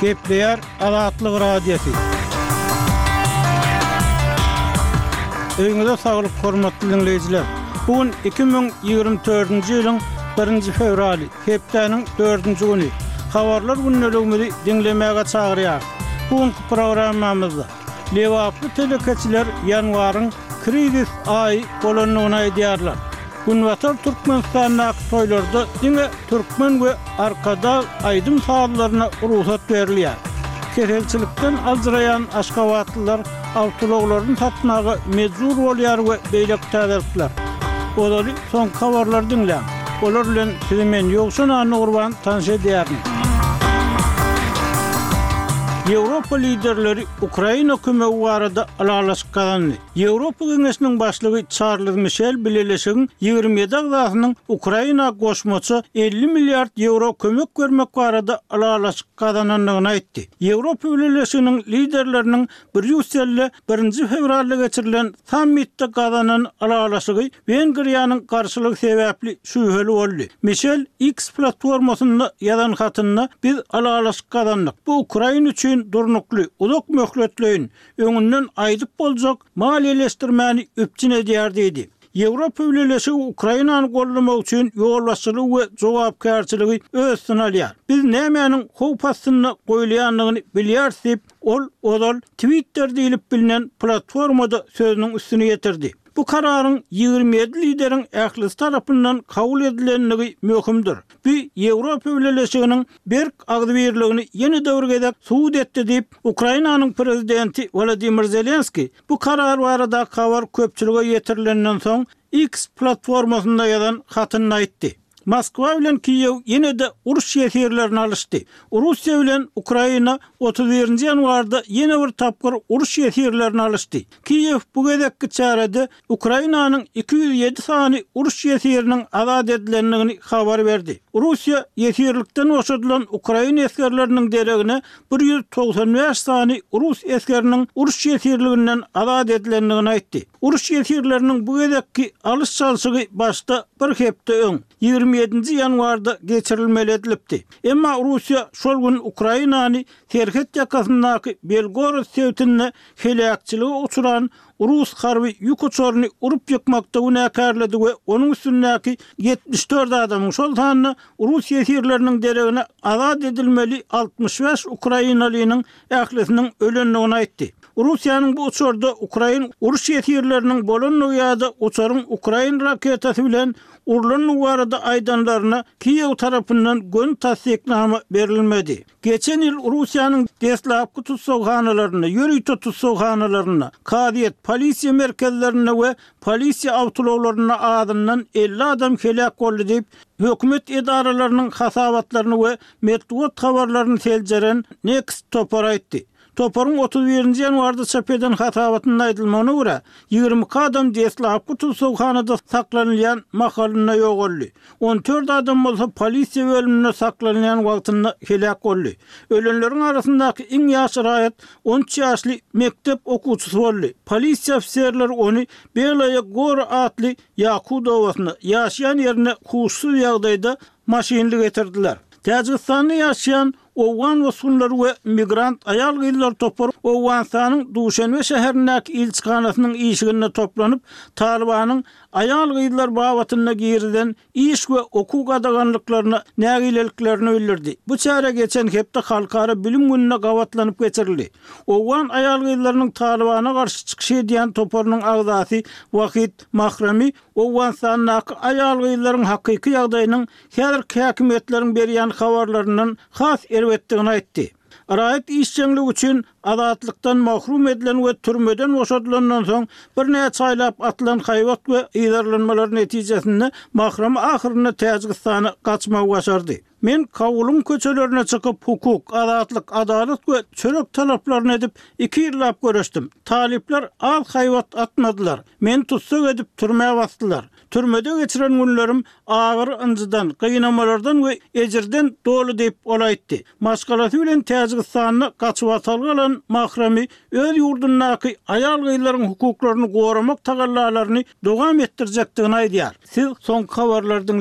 Gepleýär Azatlyk Radiosy. Öýüňize saglyk, hormatly diňleýjiler! Bu gün 2024-nji ýylyň birinji fewraly, hepdäniň dördünji güni. Habarlar gündeligimizi diňlemäge çagyrýarys. Bu günki programmamyzda Lebaply telekeçiler ýanwaryň krizis aýy bolandygyny aýdýarlar. Günbatar Türkmenistandaky toýlarda diňe türkmen we arkadag aýdym-sazlaryna rugsat berilýär. Keselçilikden aljyraýan aşgabatlylar awtoulaglaryny satmaga mejbur bolýar we beýleki täzelikler. Ozaly Soňky habarlary diňläň. Olar bilen sizi men Ýowşan Annagurban tanyş edýärin. Ýewropa liderleri Ukraina kömegi barada ylalaşyk gazandy. Ýewropa Geňeşiniň başlygy Çarlz Mişel bileleşigiň ýigrimi ýedi agzasynyň Ukraina goşmaça elli milliard ýewro kömek bermek barada ylalaşyk gazanandygyny aýtdy. Ýewropa Bileleşiginiň liderleriniň Brýusselde birinji fewralda geçirilen sammitde gazanan ylalaşygy Wengriýanyň garşylygy sebäpli şübheli boldy. Mişel X platformasynda ýazan hatynda Biz ylalaşyk gazandyk. Bu Ukraina üçin durnukly, uzak möhletleýin, öňünden aýdyp boljak maliýeleşdirmäni üpjün edýär diýdi. Ýewropa Bileleşigi Ukrainany goldamak üçin ýolbaşçylygy we jogapkärçiligi öz üstüne alýar. Biz nämäniň howp astynda goýulýandygyny bilýäris diýip, Ol ozal Twitter diýlip bilinen platformada sözüniň üstüni ýetirdi. Bu kararyň ýigrimi ýedi lideriň ählisi tarapyndan kabul edilendigi möhümdir. Bu Ýewropa Bileleşiginiň berk agzybirligini ýene-de bir gezek subut etdi diýip, Ukrainanyň prezidenti Wolodymyr Zelenski bu karar baradaky habar köpçülige ýetirilenden soň X platformasynda ýazan hatynda aýtdy. Moskwa bilen Kiýew ýene-de uruş ýesirlerini alyşdy. Russiýa bilen Ukraina otuz birinji ýanwarda ýene bir tapgyr uruş ýesirlerini alyşdy. Kiýew bu gezekki çärede Ukrainanyň iki ýüz ýedi sany uruş ýesiriniň azat edilendigini habar berdi. Russiýa ýesirlikden boşadylan ukrain esgerleriniň deregine bir ýüz togsan bäş sany rus esgeriniň uruş ýesirliginden azat edilendigini aýtdy. Uruş ýesirleriniň bu gezekki alyş-çalşygy başda bir hepde öň, ýigrimi ýedinji ýanwarda geçirilmeli edilipdi. Emma Russiýa şol gün Ukrainany serhet ýakasyndaky Belgorod sebitinde heläkçilige uçran rus harby ýük uçaryny urup ýykmakda günäkärledi we onuň üstündäki ýetmiş dört adamyň, şol sanda rus ýesirleriniň deregine azat edilmeli altmyş bäş ukrainalynyň ählisiniň ölendigini aýtdy. Russiýanyň bu uçarda ukrain uruş ýesirleriniň bolandygy ýa-da uçaryň ukrain raketasy bilen urlandygy barada aýdanlaryna Kiýew tarapyndan göni tassyknama berilmedi. Geçen ýyl Russiýanyň deslapky tussaghanalaryna, ýörite tussaghanalarynda, kazyýet, polisiýa merkezlerinde we polisiýa awtoulaglarynda azyndan elli adam heläk boldy diýip, hökümet edaralarynyň hasabatlaryny we Metbugat habarlaryny seljeren Next topary aýtdy. Toparyň otuz birinji ýanwarda çap eden hasabatynda aýdylmagyna görä, ýigrimi iki adam deslapky tussaghanada saklanylýan mahalynda ýogaldy. On dört adam bolsa polisiýa bölüminde saklanylýan wagtynda heläk boldy. Ölenleriň arasyndaky iň ýaş raýat on üç ýaşly mekdep okuwçysy boldy. Polisiýa ofiserleri ony Belaýa Gora atly Ýakut obasyna, ýaşaýan ýerine huşsuz ýagdaýda maşynly getirdiler. Täjigistanda ýaşaýan owgan bosgunlary we migrant aýal-gyzlar topary Owganystanyň Duşenbe şäherindäki ilçihanasynyň işiginde toplanyp, Talybanyň aýal-gyzlar babatynda girizen iş we okuw gadaganlyklaryna nägileliklerini bildirdi. Bu çäre geçen hepde Halkara bilim gününe gabatlanyp geçirildi. Owgan aýal-gyzlarynyň Talybana garşy çykyş edýän toparynyň agzasy Wahid Mahrami Owganystandaky aýal-gyzlaryň hakyky ýagdaýynyň häzirki häkimiýetleriň berýän habarlaryndan has erbetdigini aýtdy. Raýat işjeňligi üçin azatlykdan mahrum edilen we türmeden boşadylandan soň birnäçe aýlap atylan haýbat we yzarlanmalar netijesinde Mahram ahyrynda Täjigistana gaçmagy başardy. Men Kabulyň köçelerine çykyp, hukuk, azatlyk, adalat we çörek talaplaryny edip, iki ýyllap göreşdim. Talyplar az haýbat atmadylar. Meni tussag edip, türmä basdylar. Türmede geçiren günlerim agyr, ynjydan, gynamalardan we ejirden doly diýip, ol aýtdy. Maşgalasy bilen Täjigistanda gaçybatalga alan Mahrami öz ýurdundaky aýal-gyzlaryň hukuklaryny goramak tagallalaryny dowam etdirjekdigini aýdýar. Siz soňky habarlary diňläň.